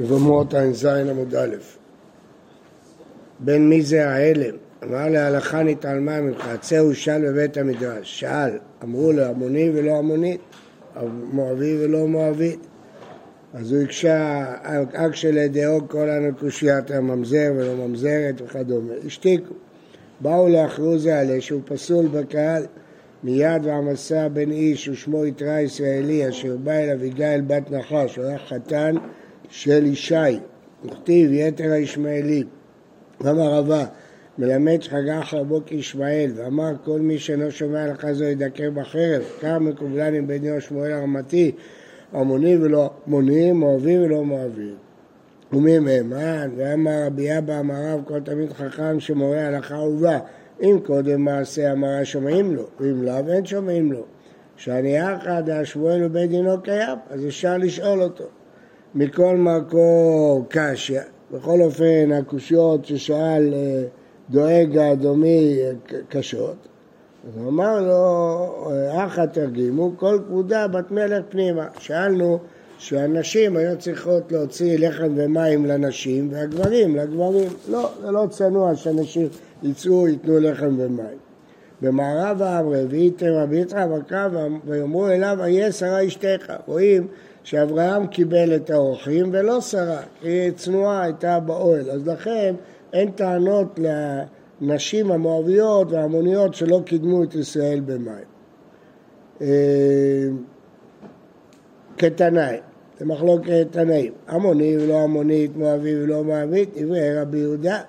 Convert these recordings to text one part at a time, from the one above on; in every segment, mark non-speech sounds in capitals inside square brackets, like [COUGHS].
יבמות ע"ז עמוד א'. בין מי זה ההלם? אמר להלכה נתעלמה ממך, צא הוא שאל בבית המדרש. שאל, אמרו לו עמוני ולא עמונית, מואבי ולא מואבית. אז הוא הקשה, אק שלדאוג כל הנקושיית הממזר ולא ממזרת וכדומה. השתיקו. באו לאחרו זה עלה שהוא פסול בקהל. מיד ועמסה בן איש ושמו יתרה ישראלי אשר בא אל אביגיל בת נחש, הוא היה חתן של ישי, וכתיב יתר הישמעאלים. אמר רבה, מלמד שחגה חרבו כישמעאל, ואמר כל מי שאינו שומע לך זו ידקר בחרב, קר מקובלן עם בן יום שמואל הרמתי, עמוני ולא עמוני, מואבי ולא מואבי. ומי מהימן, ואמר רבי אבא אמר רב כל תמיד חכם שמורה הלכה ובא אם קודם מעשה המרה שומעים לו, ואם לאו אין שומעים לו. שאני אחא דאשמואל ובית דינו קיים, אז אפשר לשאול אותו. מכל מקור קשיא, בכל אופן הקושיות ששאל אה, דואג האדומי אה, קשות, אז הוא אמר לו, אחא תרגימו, כל כבודה בת מלך פנימה. שאלנו שהנשים היו צריכות להוציא לחם ומים לנשים והגברים לגברים. לא, זה לא צנוע שאנשים יצאו, ייתנו לחם ומים. במערב העם רביעית רבי בקרב ויאמרו אליו איה שרה אשתך. רואים שאברהם קיבל את האורחים ולא שרה, היא צנועה הייתה באוהל. אז לכן אין טענות לנשים המואביות וההמוניות שלא קידמו את ישראל במים. אה, כתנאי, זה מחלוקת תנאים. המוני ולא המונית, מואבי ולא מואבית, דברי רבי יהודה.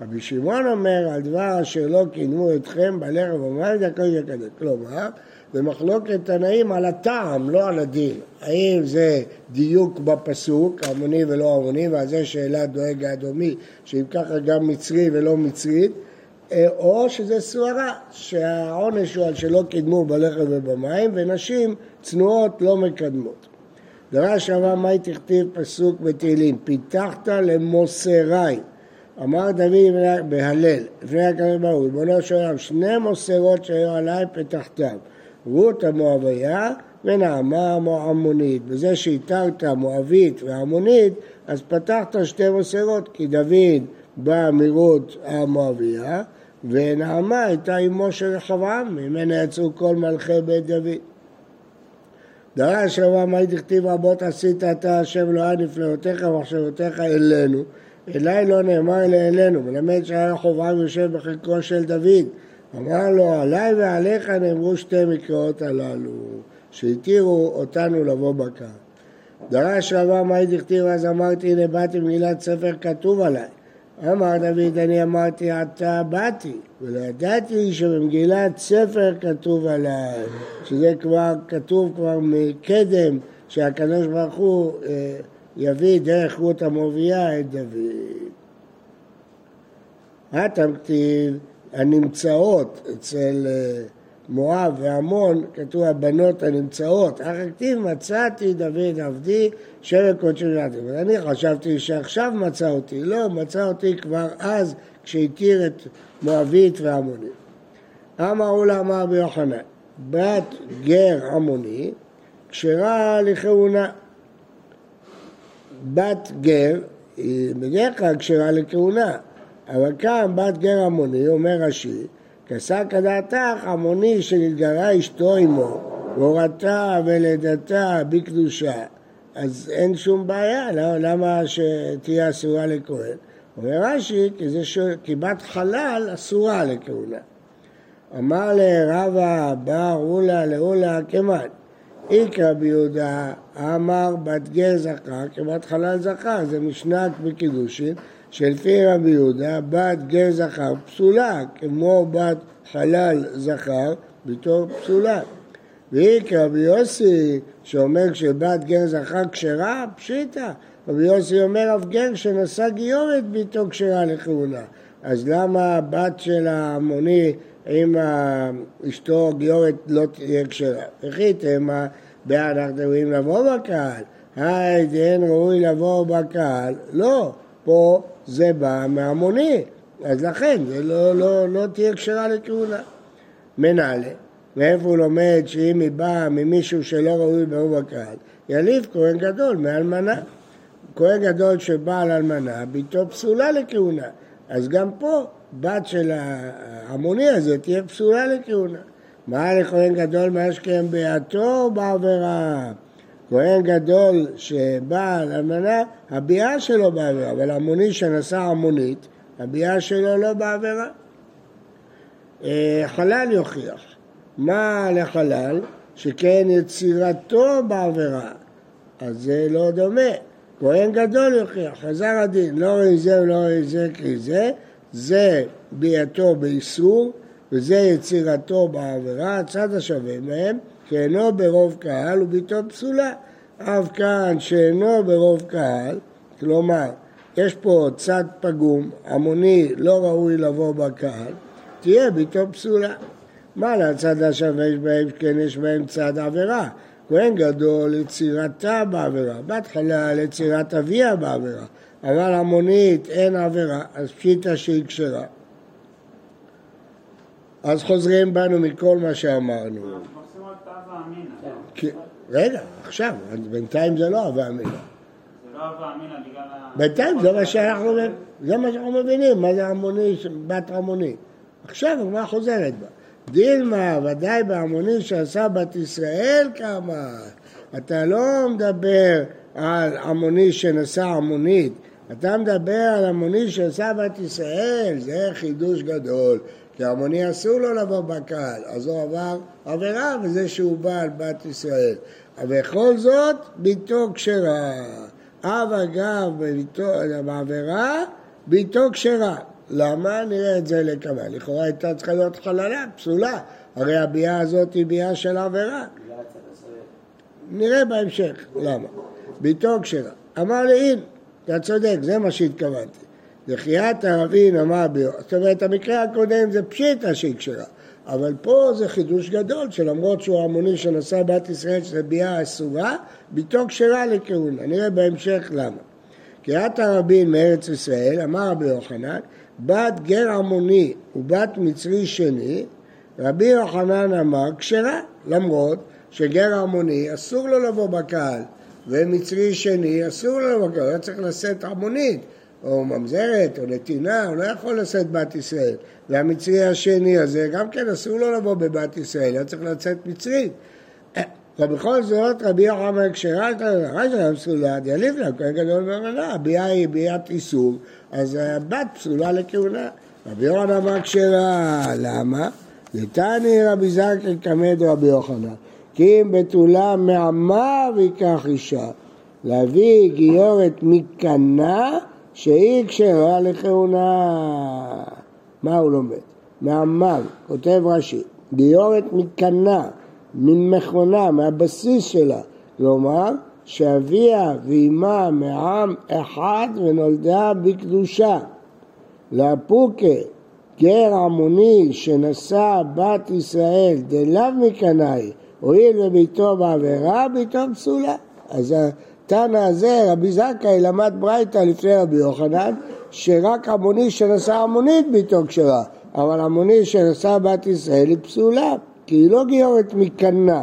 רבי שמעון אומר, על דבר אשר לא קידמו אתכם בלחם ומים, הקודש הקדש. כלומר, זה תנאים על הטעם, לא על הדין. האם זה דיוק בפסוק, המוני ולא המוני, ועל זה שאלה דואג האדומי, שאם ככה גם מצרי ולא מצרית, אה, או שזה סוהרה, שהעונש הוא על שלא קידמו בלחם ובמים, ונשים צנועות לא מקדמות. דרש רבה מאי תכתיב פסוק בתהילים, פיתחת למוסרי. אמר דוד בהלל, לפני הקדוש ברוך הוא, ריבונו של עולם, שני מוסרות שהיו עליי פתחתם, רות המואביה ונעמה המועמונית. בזה שהתרת מואבית ועמונית, אז פתחת שתי מוסרות, כי דוד בא מרות המואביה, ונעמה הייתה אמו של רחבעם, ממנה יצאו כל מלכי בית דוד. דרש רבה מה דכתיב רבות עשית אתה השם אלוהי נפלאותיך ומחשבותיך אלינו אליי לא נאמר אלא אלינו מלמד שהיה חובה יושב בחלקו של דוד אמר לו עליי ועליך נאמרו שתי מקראות הללו שהתירו אותנו לבוא בקר. דרש רבה מה דכתיב אז אמרתי הנה באתי מגילת ספר כתוב עליי. אמר דוד, אני אמרתי עתה באתי, ולא ידעתי שבמגילת ספר כתוב עליי, שזה כבר כתוב כבר מקדם, שהקדוש ברוך הוא אה, יביא דרך רות המובייה את דוד. התמכתיב הנמצאות אצל אה, מואב ועמון, כתוב הבנות הנמצאות, אחר כתיב מצאתי דוד עבדי שבט קודשי נתתי. אני חשבתי שעכשיו מצא אותי, לא, מצא אותי כבר אז כשהתיר את מואבית ועמונית. אמרו לה אמר ביוחנן, בת גר עמוני כשרה לכהונה. בת גר היא בדרך כלל כשרה לכהונה, אבל כאן בת גר עמוני, אומר רש"י, כסה כדעתך עמוני שנתגרה אשתו עמו, והורתה ולידתה בקדושה, אז אין שום בעיה, לא, למה שתהיה אסורה לכהן? אומר רש"י, כי, ש... כי בת חלל אסורה לכהונה. אמר לרבה בר אולה לאולה כמעט, איקרא ביהודה אמר בת גר זכר כבת חלל זכר, זה משנת בקידושין שלפי רבי יהודה בת גר זכר פסולה, כמו בת חלל זכר בתור פסולה. ואיקרא רבי יוסי שאומר שבת גר זכר כשרה, פשיטא. רבי יוסי אומר אף גר שנשא גיורת ביתו כשרה לכהונה. אז למה הבת של ההמוני עם אשתו גיורת לא תהיה כשרה? וכי תמה אנחנו רואים לבוא בקהל. היי, אין ראוי לבוא בקהל. לא, פה זה בא מהמוני, אז לכן זה לא, לא, לא תהיה כשרה לכהונה. מנהלה, מאיפה הוא לומד שאם היא באה ממישהו שלא ראוי לבוא בקהל, יליף כהן גדול מאלמנה. כהן גדול שבעל אלמנה, ביתו פסולה לכהונה. אז גם פה בת של ההמוני הזה תהיה פסולה לכהונה. מה לכהן גדול מה שקיים ביעתו או בעבירה? כהן גדול שבעל אלמנה, הביאה שלו בעבירה, אבל המוני שנשא המונית, הביאה שלו לא בעבירה. אה, חלל יוכיח. מה לחלל? שכן יצירתו בעבירה. אז זה לא דומה. כהן גדול יוכיח, חזר הדין, לא רואה זה ולא רואה זה כי זה, זה ביאתו באיסור וזה יצירתו בעבירה, הצד השווה מהם, שאינו ברוב קהל וביתו פסולה. אף כאן שאינו ברוב קהל, כלומר, יש פה צד פגום, המוני לא ראוי לבוא בקהל, תהיה ביתו פסולה. מה לצד השווה יש בהם, כן יש בהם צד עבירה. כהן גדול יצירתה בעבירה, בהתחלה ליצירת אביה בעבירה, אבל המונית אין עבירה, אז פשיטה שהיא כשרה. אז חוזרים בנו מכל מה שאמרנו. רגע, עכשיו, בינתיים זה לא אמינה. זה לא. בינתיים זה מה שאנחנו מבינים, מה זה המוני, בת המוני. עכשיו הגמרא חוזרת בה. דילמה, ודאי בהמוני שעשה בת ישראל כמה. אתה לא מדבר על המוני שנשא המונית, אתה מדבר על המוני שעשה בת ישראל, זה חידוש גדול. כי המוני אסור לו לבוא בקהל, אז הוא עבר עבירה וזה שהוא בא על בת ישראל. ובכל זאת, ביתו כשרה. אב אגב בעבירה, ביתו כשרה. למה? נראה את זה לכמה. לכאורה הייתה צריכה להיות חללה, פסולה. הרי הביאה הזאת היא ביאה של עבירה. נראה בהמשך, למה. ביתו כשרה. אמר לי, הנה, אתה צודק, זה מה שהתכוונתי. דחיית ערבין אמר ביו. זאת אומרת, המקרה הקודם זה פשיטה שהיא כשרה. אבל פה זה חידוש גדול, שלמרות שהוא המוני שנשא בת ישראל, שזה ביאה אסורה, ביתו כשרה לכהונה. נראה בהמשך למה. קריאת הרבין מארץ ישראל, אמר רבי יוחנן, בת גר עמוני ובת מצרי שני, רבי יוחנן אמר כשרה, למרות שגר עמוני אסור לו לבוא בקהל, ומצרי שני אסור לו לבוא בקהל, הוא היה צריך לשאת עמונית, או ממזרת, או נתינה, הוא לא יכול לשאת בת ישראל. והמצרי השני הזה, גם כן אסור לו לבוא בבת ישראל, היה צריך לצאת מצרית. [COUGHS] ובכל זאת רבי יוחנן את הרשע פסולה, יליף לה, כהן גדול ואמנה, הביאה היא ביאת איסור, אז הבת פסולה לכהונה. רבי יוחנן אמר כשרה, למה? נתני רבי זקן כמד רבי יוחנן, כי אם בתולה מעמה ויקח אישה, להביא גיורת מקנה שהיא כשרה לכהונה. מה הוא לומד? מעמם, כותב רש"י, גיורת מקנה ממכונה, מהבסיס שלה. כלומר, שאביה ואימה מעם אחד ונולדה בקדושה. לאפוקה, גר עמוני שנשא בת ישראל דלאו מקנאי, הואיל וביתו בעבירה, ביתו פסולה. אז התנא הזה, רבי זכאי למד ברייתא לפני רבי יוחנן, שרק עמוני שנשא עמונית ביתו כשרה, אבל עמוני שנשא בת ישראל היא פסולה. כי היא לא גיורת מקנה.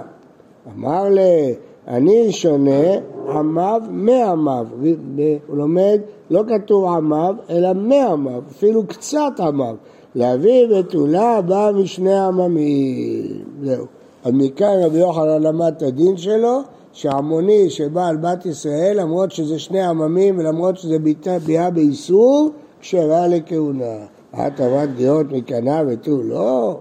אמר לה, אני שונה עמיו מעמיו. הוא לומד, לא כתוב עמיו, אלא מעמיו, אפילו קצת עמיו. להביא בתולה בא משני עממים. זהו. אז מכאן רבי יוחנן למד את הדין שלו, שעמוני שבא על בת ישראל, למרות שזה שני עממים ולמרות שזה ביאה באיסור, כשרה לכהונה. את עברת גיאות מקנה ותו לא.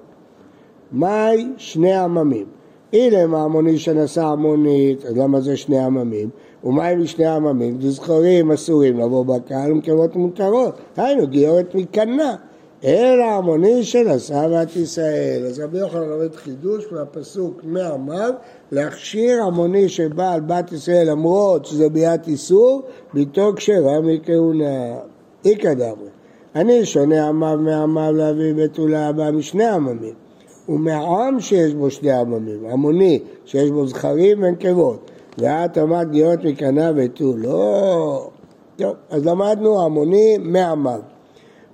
מהי שני עממים? אילם העמוני שנשא עמונית, אז למה זה שני עממים? ומה עם שני עממים? זכרים אסורים לבוא בקהל ומקרבות מותרות, היינו גיורת מקנה. אלא עמוני שנשא בת ישראל. אז רבי יוחנן לומד חידוש מהפסוק מעמיו, להכשיר עמוני שבא על בת ישראל למרות שזה ביאת איסור, ביתו כשרה מכהונה. איכא דמרי. אני שונה עמיו מעמיו להביא בתולה הבא משני עממים. ומעם שיש בו שני עממים, עמוני שיש בו זכרים ונקבות, ואת עמד גאות מקנה ותו, לא. טוב, אז למדנו עמוני מעמיו.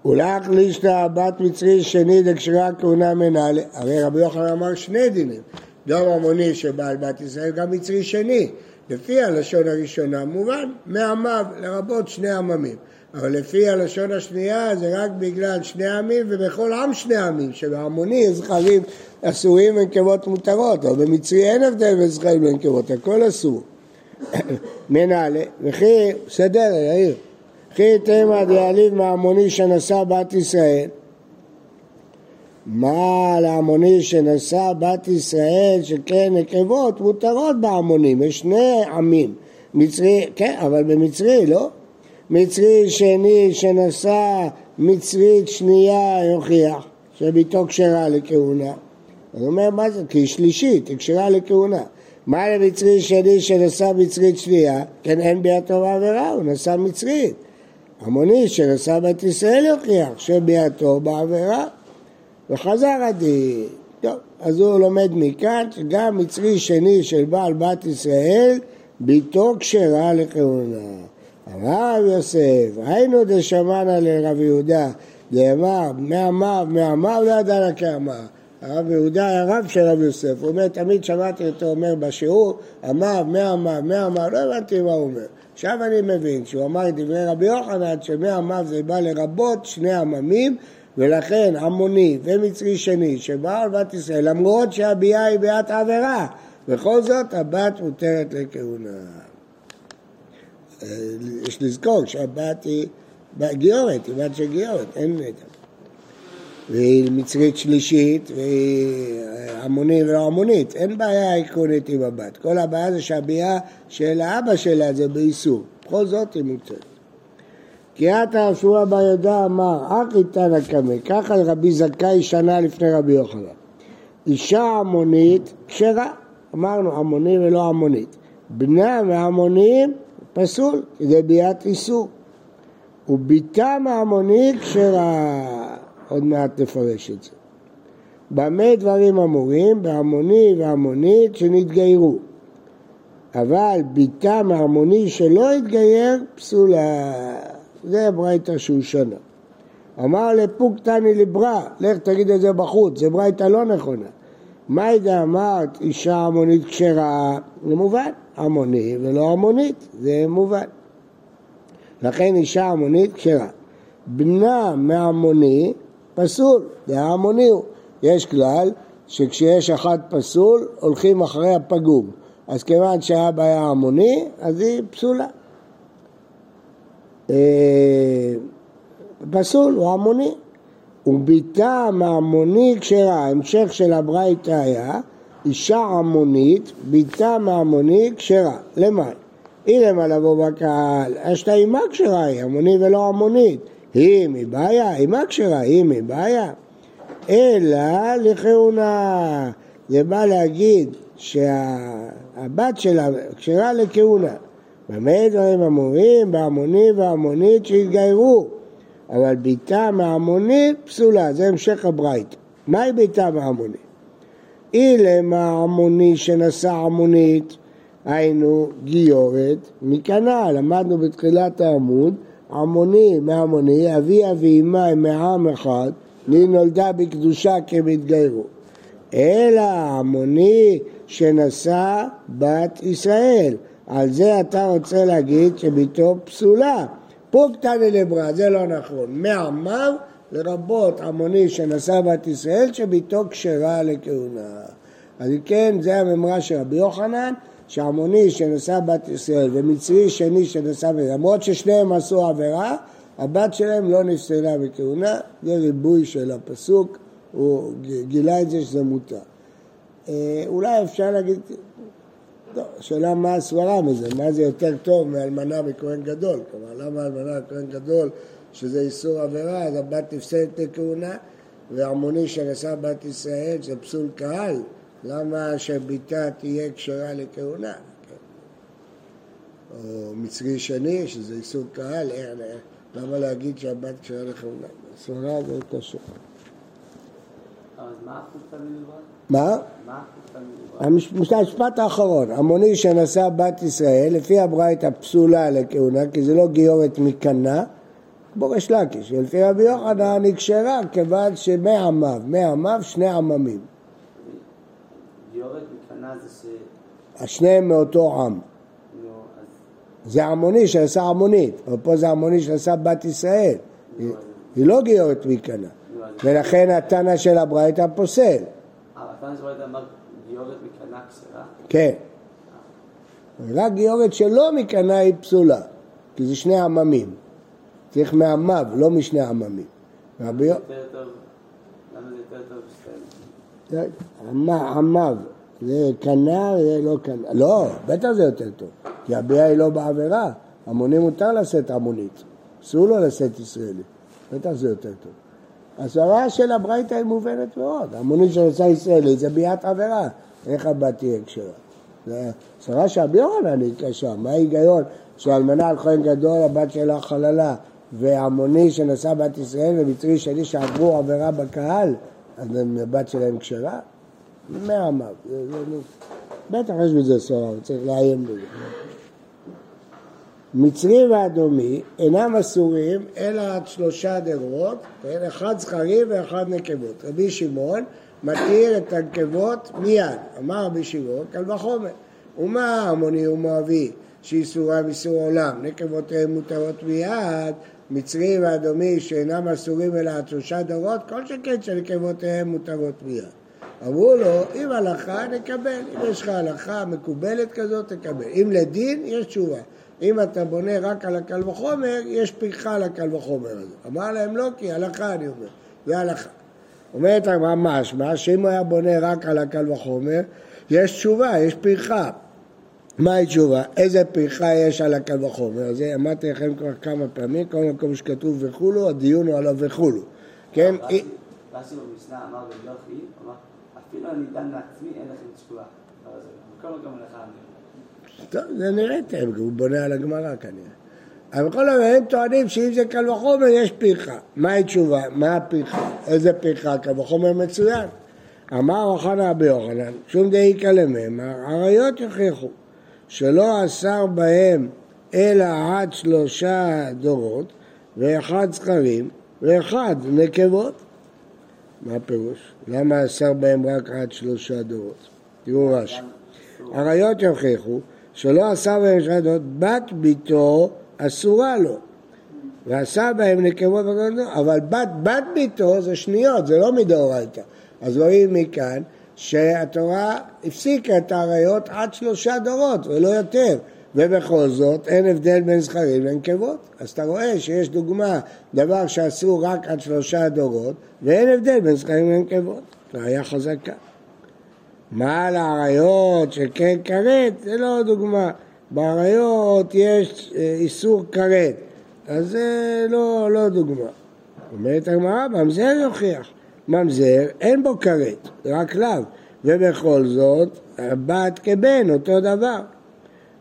ולך לישתא בת מצרי שני דקשרה כהונה מנהל, הרי רבי יוחנן אמר שני דינים, גם עמוני שבא על בת ישראל, גם מצרי שני, לפי הלשון הראשונה מובן, מעמיו לרבות שני עממים. אבל לפי הלשון השנייה זה רק בגלל שני עמים ובכל עם שני עמים, שבהמוני זכרים אסורים ונקבות מותרות, אבל במצרי אין הבדל בין זכרים ונקבות, הכל אסור. [COUGHS] מנהלה, וכי, בסדר, יאיר, וכי תימא דיעליב מהמוני שנשא בת ישראל מה להמוני שנשא בת ישראל שכן נקבות מותרות בהמונים, יש שני עמים, מצרי, כן, אבל במצרי, לא? מצרי שני שנשא מצרית שנייה יוכיח שביתו כשרה לכהונה. אני אומר, מה זה? כי היא שלישית, היא כשרה לכהונה. מה למצרי שני שנשא מצרית שנייה? כן, אין ביאתו בעבירה, הוא נשא מצרית. המוני שנשא בת ישראל יוכיח שביאתו בעבירה. וחזר הדין. טוב, אז הוא לומד מכאן שגם מצרי שני של בעל בת ישראל, ביתו כשרה לכהונה. אמר רב יוסף, היינו דשמענה לרב יהודה, דאמר מאמר מאמר לא ידע לה כאמר. הרב יהודה היה רב של רב יוסף, הוא אומר, תמיד שמעתי אותו אומר בשיעור, אמר, מאמר, מאמר, לא הבנתי מה הוא אומר. עכשיו אני מבין שהוא אמר דברי רבי יוחנן, שמאמר זה בא לרבות שני עממים ולכן עמוני ומצרי שני שבאו על בת ישראל, למרות שהביאה היא ביאת עבירה, בכל זאת הבת מותרת לכהונה. אה, יש לזכור שהבת היא גיורת, היא בת של גיורת, אין נטע. והיא מצרית שלישית, והיא ולא עמונית, אין בעיה עקרונית עם הבת. כל הבעיה זה שהביאה של האבא שלה זה באיסור. בכל זאת היא מותרת. קריאת הרב שמואל בר יהודה אמר, אחי תנא קמא, ככה רבי זכאי שנה לפני רבי יוחנן. אישה עמונית כשרה, אמרנו עמוני ולא עמונית. בנה מעמונים פסול, זה ביאת איסור. וביתה מעמונית כשרה, עוד מעט נפרש את זה. במה דברים אמורים? בעמוני ועמונית שנתגיירו. אבל ביתה מעמוני שלא התגייר פסולה. זה הברייתא שהוא שנה. אמר לפוק תני לברא, לך תגיד את זה בחוץ, זה ברייתא לא נכונה. הייתה אמרת אישה המונית כשרה? זה מובן, המוני ולא המונית, זה מובן. לכן אישה המונית כשרה. בנה מהמוני פסול, זה המוני הוא. יש כלל שכשיש אחד פסול הולכים אחרי הפגום. אז כיוון שהאבא היה המוני, אז היא פסולה. אה, פסול, הוא המוני. וביתה מהמוני כשרה, המשך של הברייתא היה אישה עמונית, ביתה מהמוני כשרה. למה? אילמה לבוא בקהל, אשתה אימה כשרה היא, עמוני ולא עמונית. היא מבעיה, אימה כשרה, היא מבעיה. אלא לכהונה. זה בא להגיד שהבת שלה כשרה לכהונה. במה דברים אמורים? בהמוני והמונית שהתגיירו. אבל ביתה מהמונית פסולה, זה המשך הברייתא. מהי ביתה מהמונית? אילמה המוני שנשא עמונית, היינו גיורת מקנה, למדנו בתחילת העמוד, עמוני מהמוני, אביה ואימה הם מעם אחד, לי נולדה בקדושה התגיירו. אלא עמוני שנשא בת ישראל, על זה אתה רוצה להגיד שביתו פסולה. פוקטני לברא, זה לא נכון. מעמיו לרבות עמוני שנשא בת ישראל שביתו כשרה לכהונה. אז כן, זה הממרה של רבי יוחנן, שעמוני שנשא בת ישראל ומצרי שני שנשא, למרות ששניהם עשו עבירה, הבת שלהם לא נפסלה בכהונה, זה ריבוי של הפסוק, הוא גילה את זה שזה מותר. אה, אולי אפשר להגיד, לא, השאלה מה הסברה מזה, מה זה יותר טוב מאלמנה בכהן גדול, כלומר למה אלמנה בכהן גדול שזה איסור עבירה, אז הבת נפסלת לכהונה והמוני שנשא בת ישראל זה פסול קהל, למה שביתה תהיה כשרה לכהונה? או מצרי שני שזה איסור קהל, למה להגיד שהבת כשרה לכהונה? הסברה זה קשה. מה? המשפט האחרון, המוני שנשא בת ישראל, לפי הברייתא פסולה לכהונה, כי זה לא גיורת מקנה, כמו ריש לקיש, ולפי רבי יוחנן נקשרה כיוון שמעמיו, מעמיו שני עממים. גיורת מקנה זה ש... השניהם מאותו עם. זה עמוני שעשה עמונית, אבל פה זה עמוני שעשה בת ישראל. היא, היא לא גיורת מקנה. ולכן התנא של הברייתא פוסל. אה, התנא של הברייתא אמר גיורת מקנה כשרה? כן. רק גיורת שלא מקנה היא פסולה, כי זה שני עממים. צריך מעמיו, לא משני עממים. למה זה יותר טוב עמיו. זה קנה וזה לא קנה. לא, בטח זה יותר טוב. כי הביאה היא לא בעבירה. המוני מותר לשאת עמונית. אסור לו לשאת ישראלי. בטח זה יותר טוב. הסברה של הברייתא היא מובנת מאוד. המונית שעושה ישראלית זה ביאת עבירה. איך הבת תהיה כשרה? הסברה של רבי יוחנן היא קשה. מה ההיגיון שאלמנה על כהן גדול הבת שלה חללה והמוני שנשא בת ישראל ומצרי שני שעברו עבירה בקהל, אז הבת שלהם כשרה? עמיו. בטח יש בזה סברה, צריך לעיין בזה. מצרי ואדומי אינם אסורים אלא עד שלושה דרות, כן? אחד זכרי ואחד נקבות. רבי שמעון מתיר את הנקבות מיד. אמר רבי שמעון, קל וחומר. ומה המוני ומואבי שאיסורם איסור עולם, נקבותיהם מותרות מיד, מצרי ואדומי שאינם אסורים אלא עד שלושה דורות, כל שכן שנקבותיהם מותרות מיד. אמרו לו, אם הלכה נקבל, אם יש לך הלכה מקובלת כזאת תקבל, אם לדין יש תשובה. אם אתה בונה רק על הקל וחומר, יש פרחה על הקל וחומר הזה. אמר להם לא, כי הלכה אני אומר, זה הלכה. אומרת ממש, מה שאם הוא היה בונה רק על הקל וחומר, יש תשובה, יש פרחה. מהי תשובה? איזה פרחה יש על הקל וחומר? זה אמרתי לכם כבר כמה פעמים, כל מקום שכתוב וכולו, הדיון הוא עליו וכולו. כן? רש"י במשנה אמר יוחי, אמר, אפילו אני דן לעצמי, אין לכם תשובה. כל טוב, זה נראה תכף, הוא בונה על הגמרא כנראה. אבל בכל אופן הם טוענים שאם זה קל וחומר יש פרחה. מהי תשובה? מה הפרחה? איזה פרחה? קל וחומר מצוין. אמר אוחנה רבי יוחנן, שום דאיכא לממר, עריות יוכיחו שלא אסר בהם אלא עד שלושה דורות ואחד זכרים ואחד נקבות. מה הפירוש? למה אסר בהם רק עד שלושה דורות? תראו רש"י. עריות יוכיחו שלא עשה בהם שדות, בת ביתו אסורה לו. ועשה בהם נקבות אבל בת בת ביתו זה שניות, זה לא מדאורייתא. אז רואים מכאן שהתורה הפסיקה את האריות עד שלושה דורות ולא יותר. ובכל זאת אין הבדל בין זכרים לנקבות. אז אתה רואה שיש דוגמה, דבר שאסור רק עד שלושה דורות, ואין הבדל בין זכרים לנקבות. ראיה חזקה. מה על האריות שכן כרת, זה לא דוגמה. באריות יש אה, איסור כרת, אז זה לא, לא דוגמה. אומרת הגמרא, ממזר יוכיח. ממזר אין בו כרת, רק לאו. ובכל זאת, בת כבן, אותו דבר.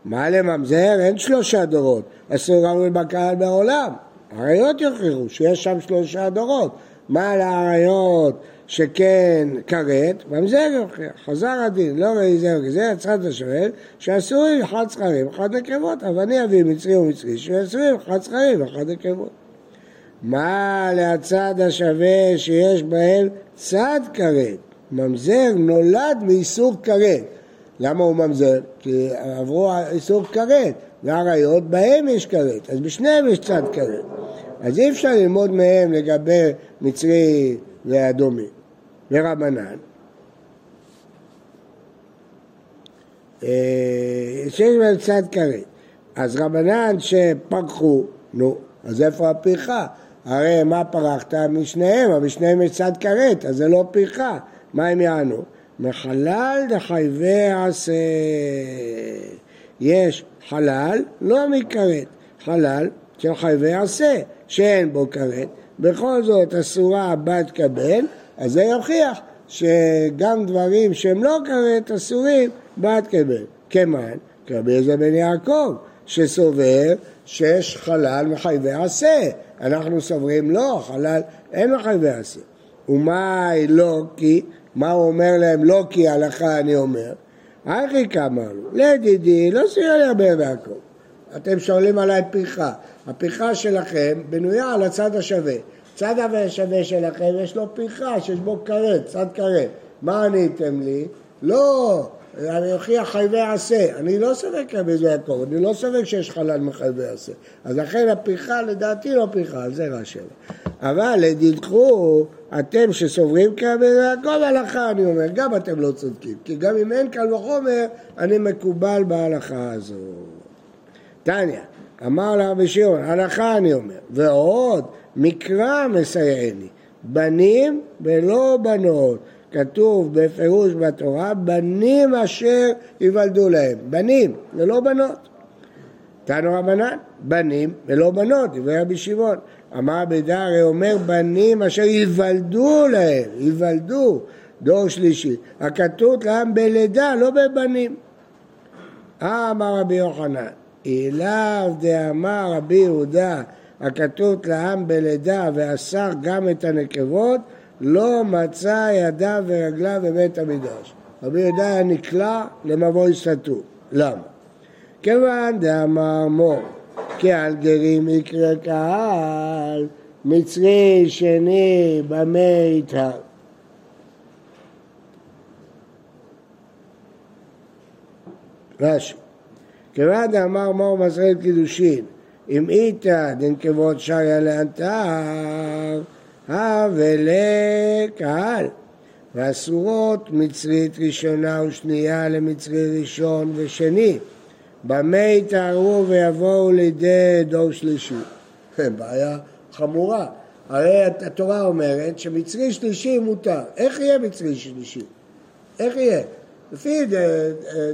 מה לממזר? אין שלושה דורות. אסור גם בקהל בעולם. אריות יוכיחו שיש שם שלושה דורות. מה לאריות שכן כרת, ממזר יוכיח, חזר הדין, לא ראי זה וזה, הצד השואל, שאסורים אחד זכרים, אחד נקבות, אבל אני אביא מצרי ומצרי, שאסורים אחד זכרים ואחד נקבות. מה להצד השווה שיש בהם צד כרת? ממזר נולד מאיסור כרת. למה הוא ממזר? כי עברו איסור כרת, והאריות בהם יש כרת, אז בשניהם יש צד כרת. אז אי אפשר ללמוד מהם לגבי מצרי ואדומי. ורבנן, אה, שיש בהם צד כרת. אז רבנן שפרחו, נו, אז איפה הפרחה? הרי מה פרחת? משניהם, אבל משניהם יש צד כרת, אז זה לא פרחה. מה הם יענו? מחלל דחייבי עשה. יש חלל, לא מכרת, חלל של חייבי עשה, שאין בו כרת, בכל זאת אסורה בת כבן, אז זה יוכיח שגם דברים שהם לא כרת אסורים בת כבן. כמן, כרבי עזר בן יעקב, שסובר שיש חלל מחייבי עשה. אנחנו סוברים לא, חלל אין מחייבי עשה. ומה לא כי, מה הוא אומר להם לא כי הלכה אני אומר? הכי כמה לו, לדידי לא סיוע לי הרבה יעקב. אתם שואלים עליי פריחה. הפריחה שלכם בנויה על הצד השווה. צד השווה שלכם יש לו פרחה שיש בו כרת, צד כרת. מה עניתם לי? לא, אני אוכיח חייבי עשה, אני לא ספק רבי יעקב, אני לא ספק שיש חלל מחייבי עשה. אז לכן הפריחה לדעתי לא פריחה, על זה רש"י אבל לדידחו, אתם שסוברים כרבי יעקב הלכה, אני אומר, גם אתם לא צודקים, כי גם אם אין קל וחומר, אני מקובל בהלכה הזו. תניא, אמר לרבי שמעון, הלכה אני אומר, ועוד מקרא מסייעני, בנים ולא בנות. כתוב בפירוש בתורה, בנים אשר ייוולדו להם. בנים ולא בנות. תנו רבנן, בנים ולא בנות, דברי רבי שמעון. אמר בידה הרי אומר בנים אשר ייוולדו להם, ייוולדו, דור שלישי. הכתוב להם בלידה, לא בבנים. אמר רבי יוחנן, אליו דאמר רבי יהודה, הכתוב לעם בלידה ואסר גם את הנקבות, לא מצא ידיו ורגליו בבית המדרש. רבי יהודה נקלע למבוי סתום. למה? כיוון דאמר מור, כי על גרים יקרא קהל, מצרי שני במה יתהר. רש"י, כיוון דאמר מור מסרת קידושין, אם איתא דנקבות שריה לאנתר ולקהל. ואסורות מצרית ראשונה ושנייה למצרי ראשון ושני. במה יתארו ויבואו לידי דור שלישי? בעיה חמורה. הרי התורה אומרת שמצרי שלישי מותר. איך יהיה מצרי שלישי? איך יהיה? לפי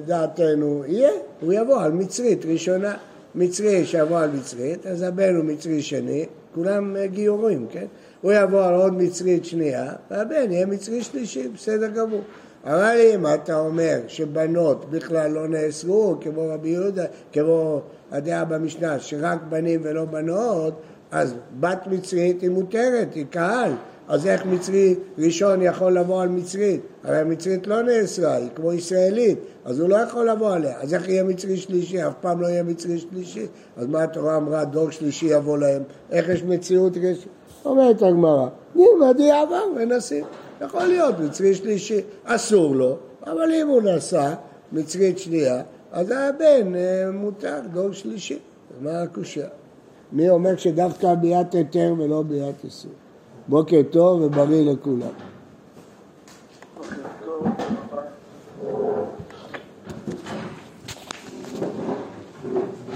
דעתנו יהיה, הוא יבוא על מצרית ראשונה. מצרי שיבוא על מצרית, אז הבן הוא מצרי שני, כולם גיורים, כן? הוא יבוא על עוד מצרית שנייה, והבן יהיה מצרי שלישי, בסדר גמור. אבל אם אתה אומר שבנות בכלל לא נאסרו, כמו רבי יהודה, כמו הדעה במשנה, שרק בנים ולא בנות, אז בת מצרית היא מותרת, היא קהל. אז איך מצרי ראשון יכול לבוא על מצרית? הרי המצרית לא נאסרה, היא כמו ישראלית, אז הוא לא יכול לבוא עליה. אז איך יהיה מצרי שלישי? אף פעם לא יהיה מצרי שלישי. אז מה התורה אמרה? דור שלישי יבוא להם. איך יש מציאות ראשית? אומרת הגמרא, נלמדי עבר ונשים. יכול להיות מצרי שלישי, אסור לו, אבל אם הוא נסע מצרית שנייה, אז הבן אה, מותר דור שלישי. מה הקושייה? מי אומר שדווקא ביאת היתר ולא ביאת איסור? בוקר טוב ובריא לכולם.